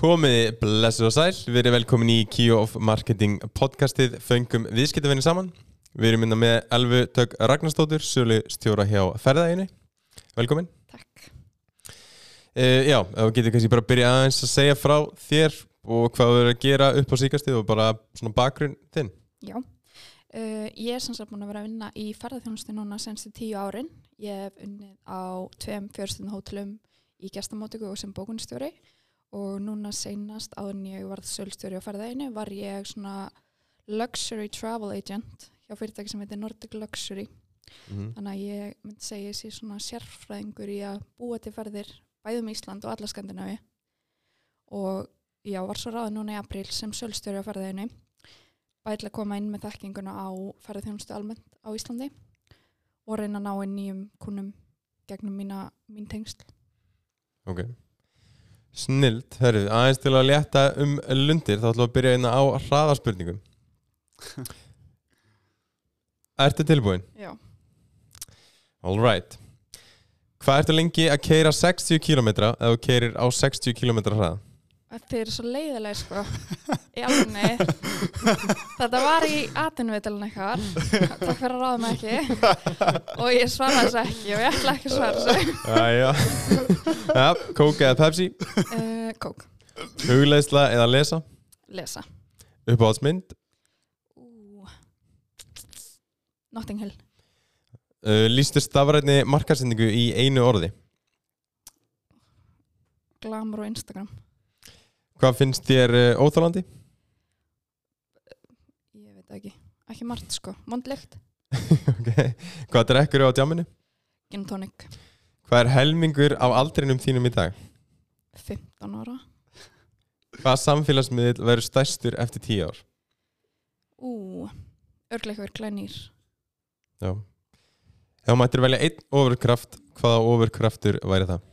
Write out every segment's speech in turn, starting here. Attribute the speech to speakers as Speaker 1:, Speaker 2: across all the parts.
Speaker 1: Komiði blessuð og sæl, við erum velkomin í Key of Marketing podcastið. Föngum viðskiptafinni saman. Við erum minna með Elfu Tök Ragnarstóttur, sölu stjóra hjá ferðaðinu Velkomin.
Speaker 2: Takk.
Speaker 1: uh, Já, þá getur kannski bara að byrja aðeins að segja frá þér og hvað þú eru að gera upp á síkastið og bara svona bakgrunn þinn.
Speaker 2: Já. Uh, ég er sem sagt búin að vera að vinna í ferðarþjónustu núna senstu tíu árin. Ég hef unnið á tveim fjörstundum hótelum í gestamótöku og sem bókunstjóri og núna seinast áður en ég varð sölstjóri á ferðaðinu var ég svona luxury travel agent hjá fyrirtæki sem heitir Nordic Luxury.
Speaker 1: mm -hmm.
Speaker 2: Þannig að ég myndi segja þessi svona sérfræðingur í að búa til ferðir bæðum Ísland og alla Skandinavi og já, var svo ráðið núna í april sem sölstjóri á ferðaðinu bæði til að koma inn með þekkinguna á ferðarþjónustu almennt á Íslandi og reyna að ná inn nýjum kunnum gegnum mína, mín tengsl.
Speaker 1: Ok Snild, herru, aðeins til að létta um lundir þá ætlum við að byrja einna á hraðarspurningum Ertu tilbúin?
Speaker 2: Já.
Speaker 1: Alright Hvað ertu lengi að keira 60 km ef þú keirir á 60 km hraða?
Speaker 2: Þetta er svo leiðilega sko. Í alvegni þetta var í atvinnuvitalinn eitthvað takk fyrir að ráða mig ekki. Og ég svara þessu ekki og ég ætla ekki að svara þessu.
Speaker 1: Jæja. Ja, Kók eða Pepsi?
Speaker 2: Uh, Kók,
Speaker 1: Hugleisla eða lesa?
Speaker 2: Lesa.
Speaker 1: Uppáhaldsmynd?
Speaker 2: Ú. Notting Hill.
Speaker 1: Uh, Lýstu stafrætni markarsendingu í einu orði?
Speaker 2: Glamour og Instagram
Speaker 1: Hvað finnst þér uh, óþálandi?
Speaker 2: ég veit ekki, ekki margt sko mondlegt,
Speaker 1: okay. Hvað drekkur á djáminu?
Speaker 2: gin tonic
Speaker 1: Hvað er helmingur á aldrinum þínum í dag?
Speaker 2: 15 ára
Speaker 1: Hvað samfélagsmiðl verður stærstur eftir 10 ár?
Speaker 2: ú, örgleikur klænýr
Speaker 1: Já þú mættir velja einn ofurkraft hvaða ofurkraftur væri það?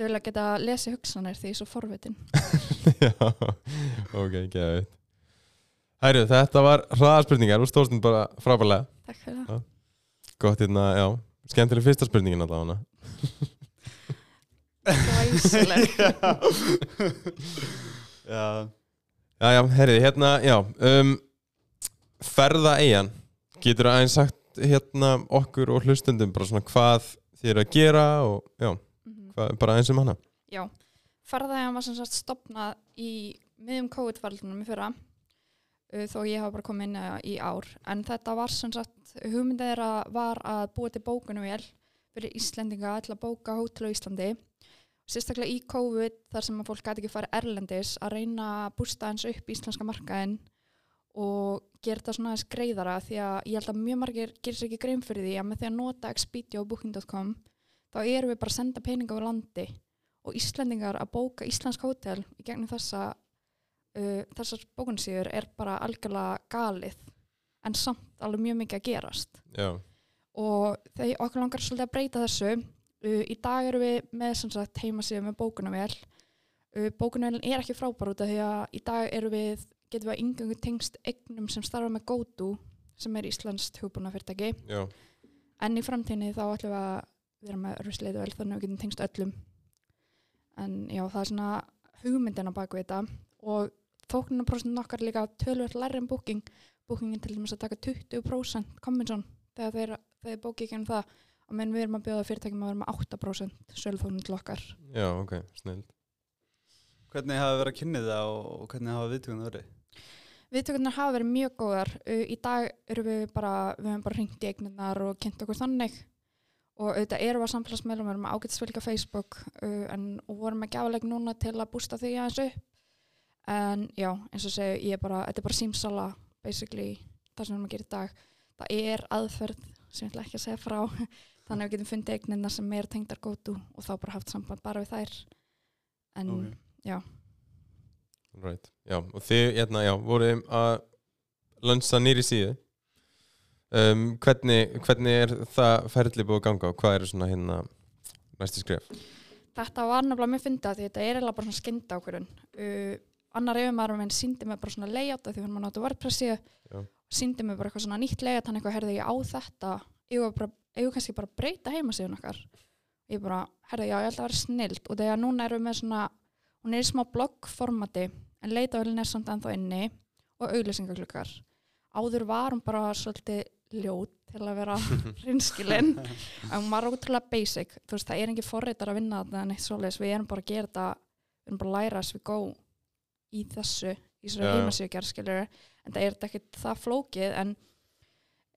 Speaker 2: Myndi vilja geta lesi hugsanir því svo forvitin.
Speaker 1: Já, ok, geðið Hæru, þetta var hraðarspurningar og stóðstund bara frábærlega.
Speaker 2: Takk fyrir það.
Speaker 1: Gott hérna, já, skemmtileg fyrsta spurningin allavega.
Speaker 2: Glæsileg.
Speaker 3: Já,
Speaker 1: Já, já, herriði, hérna, já um, Ferða eigin Getur aðeins sagt hérna okkur og hlustundum bara svona hvað þið eru að gera og já, bara eins um hana
Speaker 2: Já, ferðaðan var sem sagt stopnað í miðjum COVID-valdunum í fyrra uh, þó ég hafa bara komið inn uh, í ár. En þetta var sem sagt hugmyndið þeirra var að búa til bókunum fyrir Íslendinga til að bóka hótel á Íslandi. Sérstaklega í COVID þar sem að fólk gæti ekki farið erlendis að reyna að bústa eins upp íslenska markaðin og gera þetta svona aðeins greiðara því að ég held að mjög margir gerir sér ekki grein fyrir því að með því að nota Expedia og Booking.com þá erum við bara að senda peninga á landi og Íslendingar að bóka íslensk hótel í gegnum þessa uh, þessar bókunsíður er bara algjörlega galið en samt alveg mjög mikið að gerast.
Speaker 1: Já,
Speaker 2: og þegar okkur langar svolítið að breyta þessu. Uh, í dag erum við með sagt heimasíðu með bókunavél uh, bókunavélin er ekki frábær út af því að í dag erum við getum við að yngangu tengst eignum sem starfa með GoTo sem er Íslands hugbúna fyrirtæki
Speaker 1: já,
Speaker 2: en í framtíðinni þá ætlum við að vera með örfisleitu vel þannig að við getum tengst öllum. En já það er svona hugmyndin á baku þetta. Og þóknunarprosentin okkar er líka tölvöld læri en booking. Bookingin til dæmis að taka 20% kombinson þegar þeir, þeir bóki ekki um það. Og menn við erum að bjóða fyrirtækjum að vera með 8% sölðfóknun til okkar.
Speaker 1: Já, ok, snill
Speaker 3: hvernig hafa verið að kynni það og hvernig hafa viðtökun verið?
Speaker 2: Viðtökurnar hafa verið mjög góðar. Uh, í dag erum við bara við hefum bara hringt í eignirnar og kynnt okkur þannig og auðvitað erum við að samfélagsmeilum við erum að ágætisfylgja Facebook uh, en, vorum að gjáleik núna til að bústa því aðeins upp. En já, eins og segju, ég er bara þetta er bara símsala, basically það sem við erum að gera í dag. Það er aðferð sem ég ætla ekki að segja frá. Þannig að við getum fundið eignirna sem er tengdar gótu og þá bara haft samband bara við þær. En
Speaker 3: Ok.
Speaker 2: já,
Speaker 1: Right. Já, og þið, hérna, já, voruð að lönsa nýri síðu um, hvernig, hvernig er það ferli búið að ganga og hvað eru svona hérna næstu skref?
Speaker 2: Þetta var nefnilega mjög fyndið því þetta er eiginlega bara svona skynda ákvörðun. Uh, annar yfirmaður minn síndi mig bara svona layout af því hann var náttúrulega WordPressi
Speaker 1: Já.
Speaker 2: síndi mig bara eitthvað svona nýtt layout hann eitthvað herði ég á þetta ég var bara, ég kannski bara að breyta heimasíðun okkar ég bara, herði já, ég held að vera snild og þegar núna erum við með svona hún er í smá bloggformati en leitavölin er samt ennþá inni og auglýsingaglukkar áður var hún bara svolítið ljót til að vera rinskilinn en hún var ótrúlega basic. Þú veist það er ekki forritar að vinna þetta neitt svoleiðis. Við erum bara að gera þetta við erum bara að læra as we go í þessu í
Speaker 1: já.
Speaker 2: heimasíugjör skilur en það er ekkert það flókið en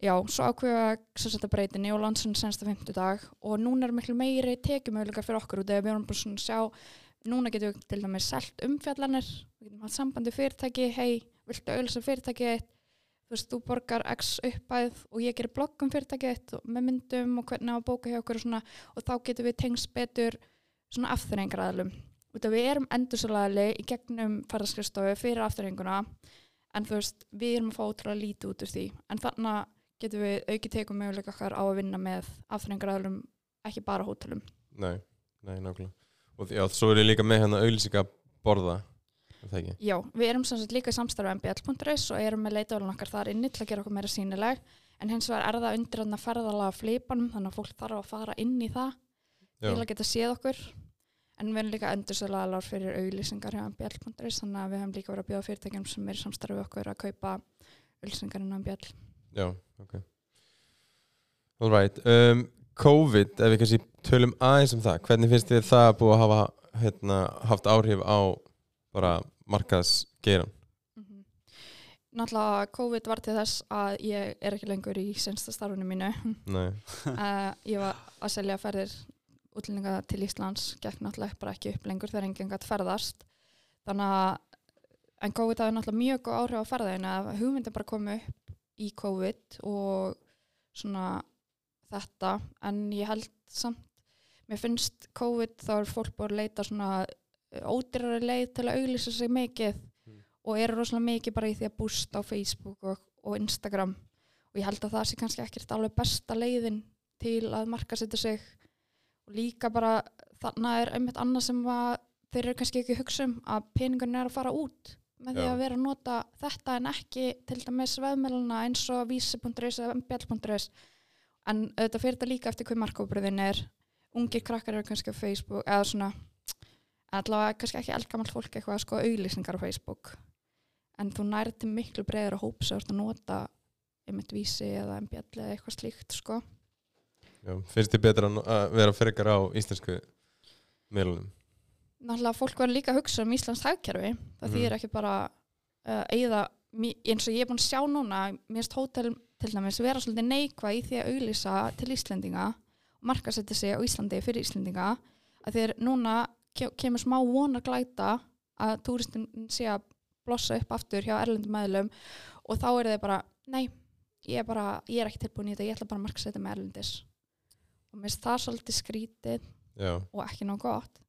Speaker 2: já, svo ákveða breytinni og landsunni sensta 50 dag og núna er miklu meiri tekjumöðuleikar fyrir okkur út eða við erum bara svona að sjá núna getum við til dæmis selt umfjallanir við getum haft sambandi við fyrirtæki hei, viltu auðvitað fyrirtæki þitt? Þú veist, þú borgar x uppæð og ég gerir blogg um fyrirtæki þitt og með myndum og hvernig á að bóka hjá okkur og svona og þá getum við tengst betur svona afþreyingaraðlum út af við erum endursalaðli í gegnum farðaskristofu fyrir afþreyinguna en þú veist, við erum að fá ótrúlega lítið út úr því. En þannig getum við aukið tekum möguleika okkar á að vinna með afþreyingaraðlum ekki bara hótelum.
Speaker 1: Nei, nei, nákvæmlega. Og já, svo er ég líka með hérna auðlýsinga
Speaker 2: Já, við erum sem sagt líka í samstarfi mbl.is og erum með leitavölun okkar þar inni til að gera okkur meira sínileg en hins vegar er það undir að ferðalega flipanum þannig að fólk þarf að fara inn í það til að geta séð okkur. En við erum líka endursölaðalar fyrir auglýsingar hjá mbl.is þannig að við höfum líka verið að bjóða fyrirtækjum sem er við okkur að kaupa auglýsingar inn á mbl
Speaker 1: já, ok. Alright um, COVID, ef við kannski tölum aðeins um það Hvernig finnst þið það búið að hafa hérna, haft áhrif á bara markaðsgeiran
Speaker 2: Mhm. Náttúrulega COVID var til þess að ég er ekki lengur í sensta starfinu mínu. Uh, ég var að selja ferðir útlendinga til Íslands gekk náttúrulega bara ekki upp lengur þegar enginn gætt ferðast. Þannig að en COVID hafði náttúrulega mjög góð áhrif á ferðaðina að hugmyndin bara komu upp í COVID og svona þetta. En ég held samt mér finnst COVID þá er fólk búið að leita svona ódýrari leið til að auglýsa sig mikið
Speaker 1: Mm.
Speaker 2: og eru rosalega mikið bara í því að bústa á Facebook og, og Instagram og ég held að það sé kannski ekkert alveg besta leiðin til að marka setja sig og líka bara þannig er einmitt annað sem að þeir eru kannski ekki hugsa um að peningunni er að fara út með því
Speaker 1: Já.
Speaker 2: að vera að nota þetta en ekki til dæmis veðmæluna eins og vísi.is eða mbl.is en auðvitað fyrir þetta líka eftir hvað markóbriðin er ungir krakkar eru kannski á Facebook eða svona allavega kannski ekki eldgamall fólk eitthvað að sko auglýsingar á Facebook en þú nærið til miklu breiður að hópa sér að nota einmitt vísi eða mbl eða eitthvað slíkt sko.
Speaker 1: Já, finnst þið betra að vera frekar á íslensku meðlunum
Speaker 2: náttúrulega fólk var líka að hugsa um Íslands hagkerfi. Það
Speaker 1: Mhm.
Speaker 2: þýðir ekki bara uh, eigða, mi- eins og ég er búin að sjá núna mér finnst hótel til dæmis vera svolítið neikvað í því að auglýsa til Íslendinga og markasetja sig á Íslandi fyrir Íslendinga að þeir núna kemur smá vonar glæta að túristin sé að blossa upp aftur hjá erlendum meðlum og þá er þeir bara, nei ég er, bara, ég er ekki tilbúin í þetta, ég ætla bara að markasetja með erlendis og mér finnst það svolítið skrítið
Speaker 1: Já,
Speaker 2: og ekki nóg gott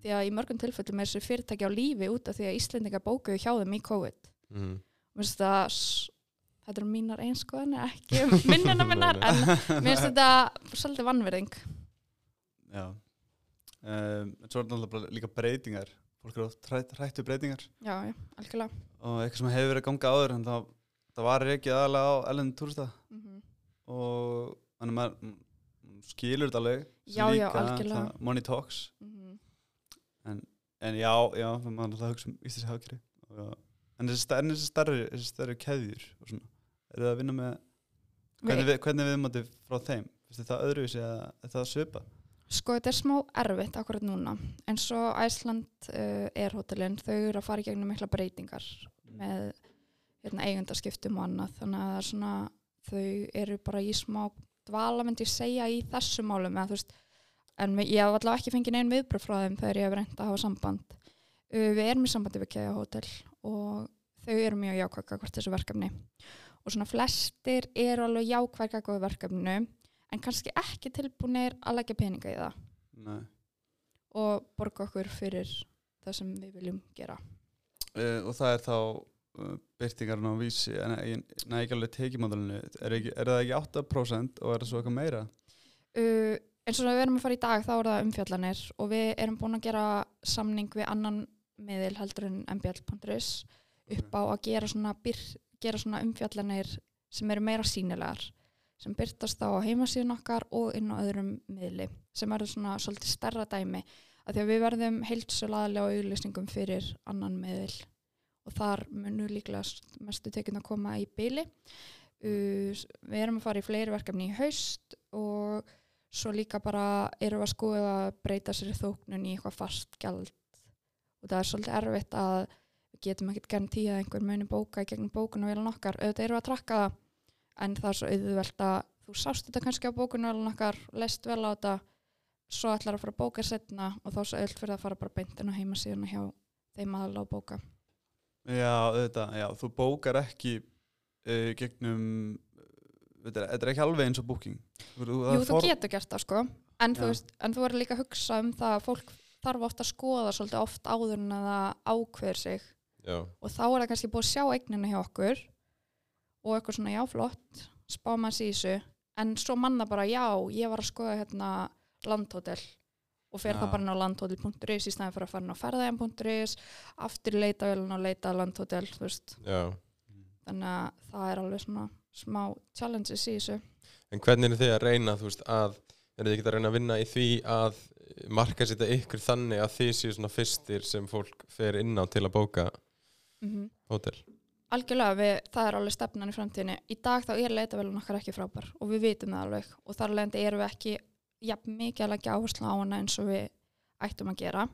Speaker 2: því að í mörgum tilfellum er þessu fyrirtæki á lífi út af því að Íslendingar bókuðu hjá þeim í COVID
Speaker 1: mm.
Speaker 2: mér finnst þetta s- þetta eru mínar einskoðanir ekki minnina minnar en mér finnst þetta svolítið vannverðing
Speaker 3: Já. Um, en svo er náttúrulega líka breytingar. Fólk eru oft hrætt, hrætt við breytingar
Speaker 2: já, já, algjörlega
Speaker 3: og eitthvað sem hefur verið að ganga áður en það, það var ekki aðalega á ellendum túrista
Speaker 2: mm -hmm.
Speaker 3: og þannig að maður mm, skilur þetta alveg.
Speaker 2: Já, já, algjörlega.
Speaker 3: það- Money talks.
Speaker 2: Mhm.
Speaker 3: En já, já, það maður náttúrulega hugsa um íslensk hafkeri. En þessi, sta- en þessi starri, starri keðjur eru það að vinna með, hvernig, við, hvernig við mátum frá þeim? Þið það öðruvísi er það svipa?
Speaker 2: Sko þetta er smá erfitt akkurat núna eins og Æsland uh, er hótelin þau eru að fara í gegnum mikla breytingar með hérna, eigundaskiptum og annað. Þannig að það er svona, þau eru bara í smá dvala myndi ég segja í þessu málum þú veist, en ég hef allavega ekki fengið neinn viðbröð frá þeim þegar ég hef reynd að hafa samband. Uh, við erum í sambandi við Kea Hótel og þau eru mjög jákvæða hvort þessu verkefni. Og svona flestir eru alveg jákvæða hvort verkefnu en kannski ekki tilbúinir að leggja peninga í það
Speaker 3: Nei.
Speaker 2: og borga okkur fyrir það sem við viljum gera.
Speaker 3: Uh, og það er þá uh, byrtingarinn á vísi, en ekki- nei ekki alveg tekimódalinu, er, er það ekki 8% og er það svo eitthvað meira?
Speaker 2: Uh, eins og við erum að fara í dag þá er það umfjallanir og við erum búin að gera samning við annan miðil heldur en mbl.is upp á að gera svona, gera svona umfjallanir sem eru meira sínilegar sem byrtast á heimasíðun okkar og inn á öðrum miðli sem eru svona svolítið stærra dæmi að því að við verðum heilsulaðlega á auðlýsingum fyrir annan meðil og þar munu líklega mestu tekinn að koma í byli uh, við erum að fara í fleiri verkefni í haust og svo líka bara erum við að skoða að breyta sér í þóknun í eitthvað fast gjald. Og það er svolítið erfitt að við getum ekkert gern tíð að einhver muni bóka í gegnum bókunarvélan okkar. Auðvitað erum við að trakka það en það er svo auðvelt að þú sást þetta kannski á bókunarvélan okkar leist vel á þetta svo ætlar að fara að bóka setna og þá er svo auðvelt fyrir að fara bara beintin á heimasíðuna hjá þeim aðalega að bóka.
Speaker 3: Já, þetta, já, þú bókar ekki uh, gegnum þetta er, þetta er ekki alveg eins og booking. Þú, þú,
Speaker 2: Jú, þú getur gert það sko. En þú,
Speaker 3: Já.
Speaker 2: veist, en þú verður líka að hugsa um það að fólk þarf ofta að skoða svolítið oft áður en að það ákveður sig.
Speaker 1: Já,
Speaker 2: og þá er það kannski búið að sjá eignina hjá okkur og eitthvað svona já flott spá maður sér þessu. En svo manna bara já, ég var að skoða hérna landhótel og fer
Speaker 3: Já.
Speaker 2: það bara inn á landhótel.is í stæðin fyrir að fara inn á ferðaðin.is aftur í leitavélun og leita landhótel þannig að það er alveg svona smá challenges í þessu.
Speaker 1: En hvernig er þið að reyna, veist, að er þið ekki að reyna að vinna í því að marka setja ykkur þannig að þið séu svona fyrstir sem fólk fer inn á til að bóka
Speaker 2: mm
Speaker 1: hótel?
Speaker 2: Algjörlega, við, það er alveg stefnan í framtíðinni. Í dag þá er leitavélun okkar ekki frábær og við vitum það alveg og þar leðandi erum við ekki jafn mikið að leggja áherslu á hana eins og við ættum að gera.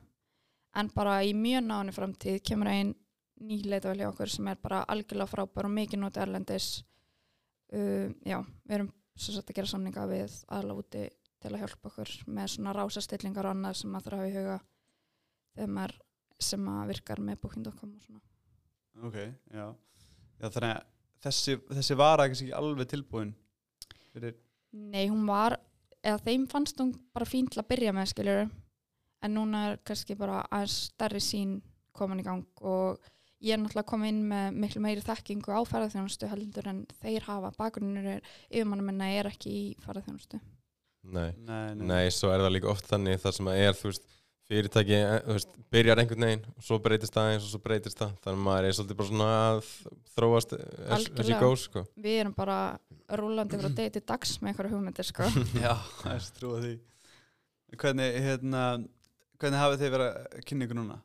Speaker 2: En bara í mjög náni framtíð kemur einn ný leitavél hjá okkur sem er bara algjörlega frábær og mikið notið erlendis. Uh, já, við erum svo sett að gera samninga við aðla úti til að hjálpa okkur með svona rásastillingar og annað sem maður þarf að hafa í huga þegar maður sem virkar með booking.com og svona.
Speaker 3: Ok, já, já þannig að þessi, þessi vara er kannski ekki alveg tilbúin fyrir,
Speaker 2: Nei, hún var, eða þeim fannst hún bara fín til að byrja með, skiljur en núna er kannski bara aðeins stærri sín komin í gang og ég er náttúrulega komin inn með miklu meiri þekkingu á ferðarþjónustu heldur en þeir hafa, bakgrunnur er yfirmannum minna er ekki í ferðarþjónustu
Speaker 1: Nei.
Speaker 3: nei,
Speaker 1: Nei, svo er það líka oft þannig það sem að er, þú veist, fyrirtæki, eh, þú veist, byrjar einhvern veginn og svo breytist það eins og svo breytist það þannig að maður er svolítið bara svona að þróast eh, as, you go, sko.
Speaker 2: Við erum bara rúlandi frá degi til dags með einhverju hugmyndir, sko
Speaker 3: Já, það er trúið því Hvernig, hérna hvernig hafið þið verið að kynna ykkur núna?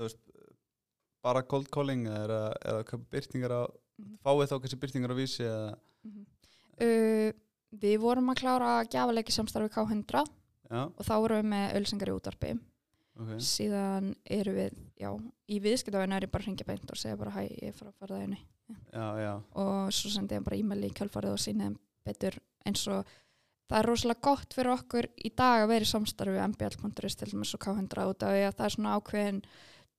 Speaker 3: Þú veist bara cold calling eða, eða byrtingar á fáið þá kannski byrtingar á vísi eða,
Speaker 2: Mhm. uh, Við vorum að klára gjafaleiki samstarfi K100
Speaker 3: já,
Speaker 2: og þá vorum við með ölsengar í útarpi
Speaker 3: ok.
Speaker 2: Síðan erum við, já, í viðskiptavinu er ég bara að ringja beint og segja bara hæ, ég er frá farðaðinu og svo sendi ég bara e-mail í kjálfarið og síni þeim betur. Eins og það er rosalega gott fyrir okkur í dag að vera í samstarfi við mbl.is til dæmis og K100 út af því að það er svona ákveðin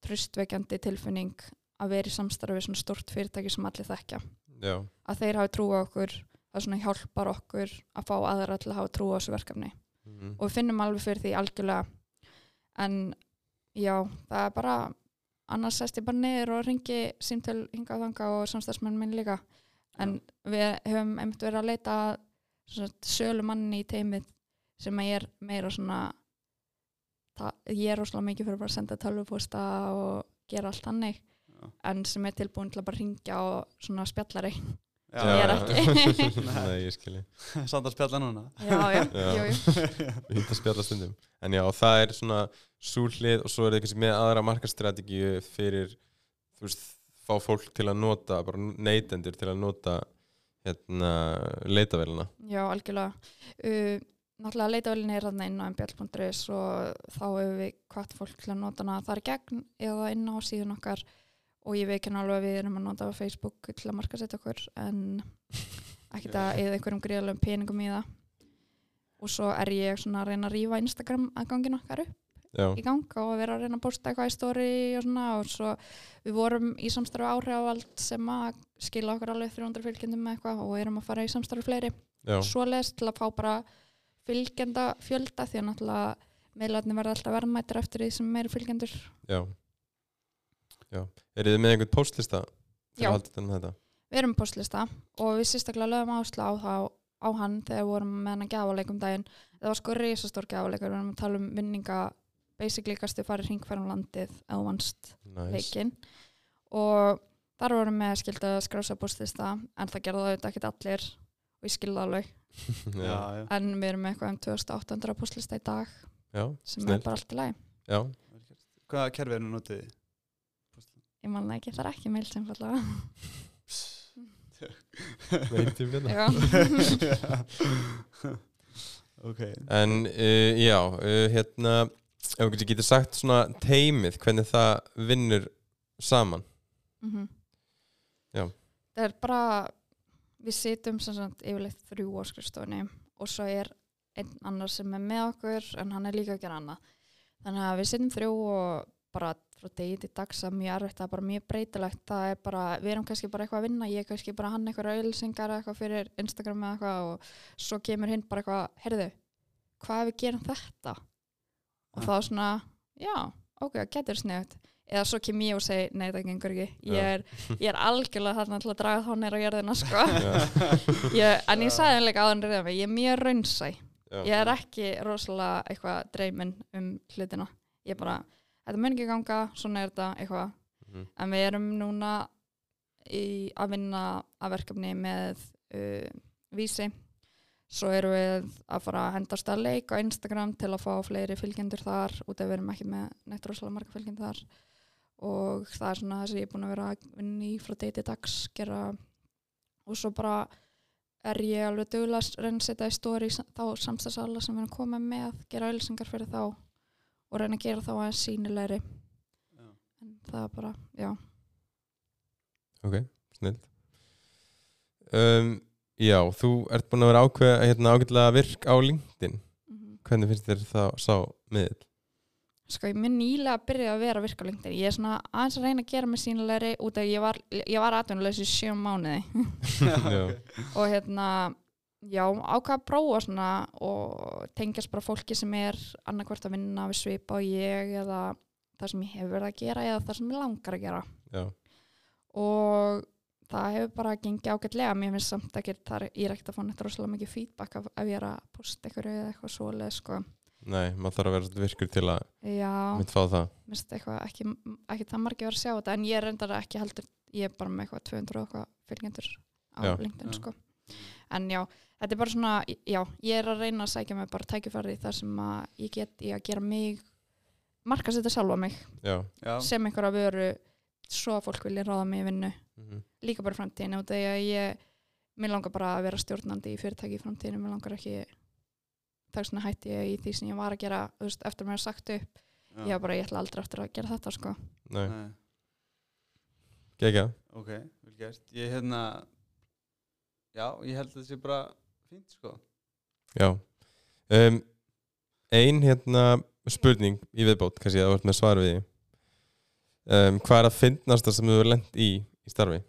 Speaker 2: tröstveikjandi tilfinning að vera í samstarfi við svona stort fyrirtæki sem allir þekkja.
Speaker 1: Já,
Speaker 2: að þeir hafi trú á okkur það svona hjálpar okkur að fá aðra til að hafa trú á þessu verkefni
Speaker 1: mm.
Speaker 2: og við finnum alveg fyrir því algjörlega en já, það er bara annars sest ég bara niður og ringi símtöl hinga og þanga og samstæðsmenn minn líka en við höfum einmitt verið að leita sölu manni í teimið sem að ég er meira svona það, ég er rosalega mikið fyrir bara að senda tölvupósta og gera allt hannig
Speaker 3: já.
Speaker 2: en sem er tilbúin til að bara ringja og svona spjallari
Speaker 3: Já,
Speaker 2: Ég er
Speaker 3: já.
Speaker 2: ekki.
Speaker 1: Nei, ég skilji
Speaker 3: Samt að spjalla núna
Speaker 2: já, já,
Speaker 1: Já.
Speaker 2: jú, jú.
Speaker 1: Hýnt að spjalla stundum En já, það er svona súlhlið og svo er það kannski með aðra markastrategíu fyrir, þú veist, fá fólk til að nota, bara neytendur til að nota hérna leitavélina
Speaker 2: Já, algjörlega. Uh, náttúrulega leitavelin er þarna inn á mbl.is og þá hefur við hvart fólk til að nota hana þar gegn eða inn á síðun okkar og ég veit alveg að við erum að nota á Facebook til að markasetja okkur en ekkert að eða einhverjum greiðlegum peningum í það. Og svo er ég svona að reyna að rífa Instagram aðgangin okkar upp
Speaker 1: Já,
Speaker 2: í gang og vera að reyna að posta eitthvað í story og svona. Og svo við vorum í samstarfi áhrifavald sem að skila okkur alveg 300 fylgjendum með eitthvað og erum að fara í samstarfi fleiri.
Speaker 1: Já,
Speaker 2: svoleiðis til að fá bara fylgjenda fjölda því að náttúrulega meðlarni verða alltaf verðmættir eftir því sem meiri fylgjendur.
Speaker 1: Já, er þið með einhvern postlista
Speaker 2: Já.
Speaker 1: þetta þetta?
Speaker 2: við erum postlista og við sérstaklega lögum áherslu á, þá, á hann þegar við vorum með hann að gjáleikum daginn það var sko risastór gjáleikur við erum að tala um vinninga basically kastu farið hringferðum landið eða þú vannst
Speaker 1: Nice.
Speaker 2: leikinn og þar vorum við að skilda að skrása postlista en það gerði það auðvitað ekkert allir og ég skilði það alveg
Speaker 3: Já,
Speaker 1: Já,
Speaker 3: já,
Speaker 2: en við erum með eitthvað um 2800 postlista í dag
Speaker 1: já,
Speaker 2: sem
Speaker 1: Snillt.
Speaker 2: er bara allt í lagi
Speaker 3: Hvaða kerfi er nú notið þið?
Speaker 2: Ég man það ekki, það er ekki meil sem fallega
Speaker 1: veitum við það
Speaker 2: já,
Speaker 3: ok.
Speaker 1: En uh, já, uh, hérna ef við getur sagt svona teimið hvernig það vinnur saman?
Speaker 2: Mhm.
Speaker 1: Já.
Speaker 2: það er bara við sitjum sem sagt yfirleitt þrjú á skrifstofunni og svo er einn annar sem er með okkur en hann er líka að gera annað. Þannig að við sitjum þrjú og bara frá degi til dags að mjög erfitt það er bara mjög breytilegt það er bara, við erum kannski bara eitthvað að vinna ég er kannski bara hann eitthvað auðlýsingar eitthvað fyrir Instagram eða eitthvað og svo kemur hinn bara eitthvað, heyrðu hvað við gerum þetta? Og
Speaker 3: Ja.
Speaker 2: þá svona, já, ok, getur sniðut eða svo kem ég og segi, nei það gengur ekki. Ég er, ég er algjörlega þarna til að draga þá neyra jörðina sko. ég, en ég sagði henni líka áður en reyða mig ég er mjög raunsæ. Ég er ekki rosalega eitthvað þetta mun ekki ganga svona er þetta eitthvað.
Speaker 1: Mhm.
Speaker 2: en við erum núna í að vinna að verkefni með uh, vísi. Svo erum við að fara að henda stað leik á Instagram til að fá fleiri fylgjendur þar út af við erum ekki með neitt rosalega marga fylgjendur þar. Og það er svona það sem ég er búin að vera að vinna í frá deiti dags gera og svo bara er ég alveg duglega að reyna að setja í stóri þá samstagsala sem við erum komið með gera auðlýsingar fyrir þá og reyna að gera þá aðeins sínilegri
Speaker 3: Já.
Speaker 2: en það er bara, já
Speaker 1: Ok, snill um, Já, þú ert búin að vera ákveð hérna, ágætlega virk á LinkedIn
Speaker 2: mm
Speaker 1: Hvernig finnst þér það sá miðl?
Speaker 2: Sko, ég minn nýlega að byrja að vera virka lengtir. Ég er svona aðeins að reyna að gera mig sínilegri út af ég var, ég var atvinnulegs í sjö mánuði
Speaker 1: Já.
Speaker 2: og hérna, já, ákvað að prófa svona og tengjast bara fólki sem er annarkvort að vinna við svipa og ég eða það sem ég hefur verið að gera eða það sem ég langar að gera.
Speaker 1: Já,
Speaker 2: og það hefur bara gengið ágætlega. Mér finnst samt ekki, það er, ég er ekkert að fá neitt rosalega mikið feedback af, ef ég er að posta eitthvað eða eitthvað svoleið, sko.
Speaker 1: Nei, maður þarf að vera virkur til að
Speaker 2: já,
Speaker 1: mynd fá það.
Speaker 2: Minnst eitthvað ekki, ekki það margir verið að sjá þetta en ég er reyndar ekki heldur ég er bara með eitthvað 200 og eitthvað fylgjendur á
Speaker 1: Já.
Speaker 2: LinkedIn
Speaker 3: Já.
Speaker 2: sko en já, þetta er bara svona já, ég er að reyna að sækja mig bara tækifæri þar sem að ég get í að gera mig marka setja sjálfa mig
Speaker 1: Já,
Speaker 3: Já.
Speaker 2: sem einhverja vöru svo að fólk vilja ráða mig í vinnu.
Speaker 1: Mhm,
Speaker 2: líka bara í framtíðinu og þegar ég mér langar bara að vera stjórnandi í fyrirtæki í framtíðinu, mér langar ekki þess vegna hætti ég í því sem ég var að gera þú veist, eftir að mér er sagt upp,
Speaker 3: Já.
Speaker 2: ég var bara ég ætla aldrei eftir að gera þetta sko.
Speaker 1: Nei,
Speaker 3: Nei.
Speaker 1: gegja
Speaker 3: Ok, vel gert. Ég hérna Já, ég held að þetta sé bara fínt sko.
Speaker 1: Já. Um, Ein hérna spurning í viðbót, kannski að þú ert með svar við um, Hvað er að finnast það sem þú er lent í í starfi?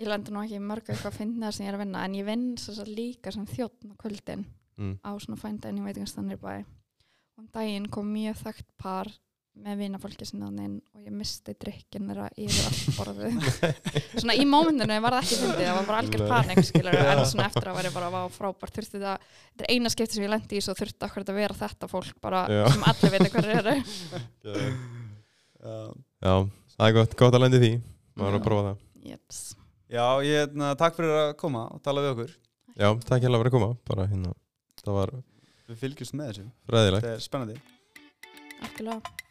Speaker 2: ég lendur nú ekki í mörgu eitthvað að finna það sem ég er að vinna en ég vinn svo svo líka sem þjóttn á kvöldin
Speaker 1: Mm.
Speaker 2: á svona fændæðin í veitingastannir bæ. Og um daginn kom mjög þekkt par með vinafólki sinna inn og ég misti drikkin þeirra yfir allt borðið. Svona í mómentinu var það ekki fyndið það var bara algjör panik skilur en svona eftir að væri bara vá, frábært. Þurfti það þetta er eina skipti sem ég lendi í svo þurfti akkur að vera þetta fólk bara
Speaker 1: Já.
Speaker 2: sem allir veit hverju eru.
Speaker 3: Já,
Speaker 1: Já, það er gott, gott að lendi því. Maður að prófa það.
Speaker 2: Jeps.
Speaker 3: Já ég hérna, takk fyrir að koma og tala við okkur.
Speaker 1: Já, takk fyrir að koma. Bara hérna, það var
Speaker 3: Við fylgjumst með þessu.
Speaker 1: Ræðilegt
Speaker 3: Þetta er spennandi.
Speaker 2: Algjörlega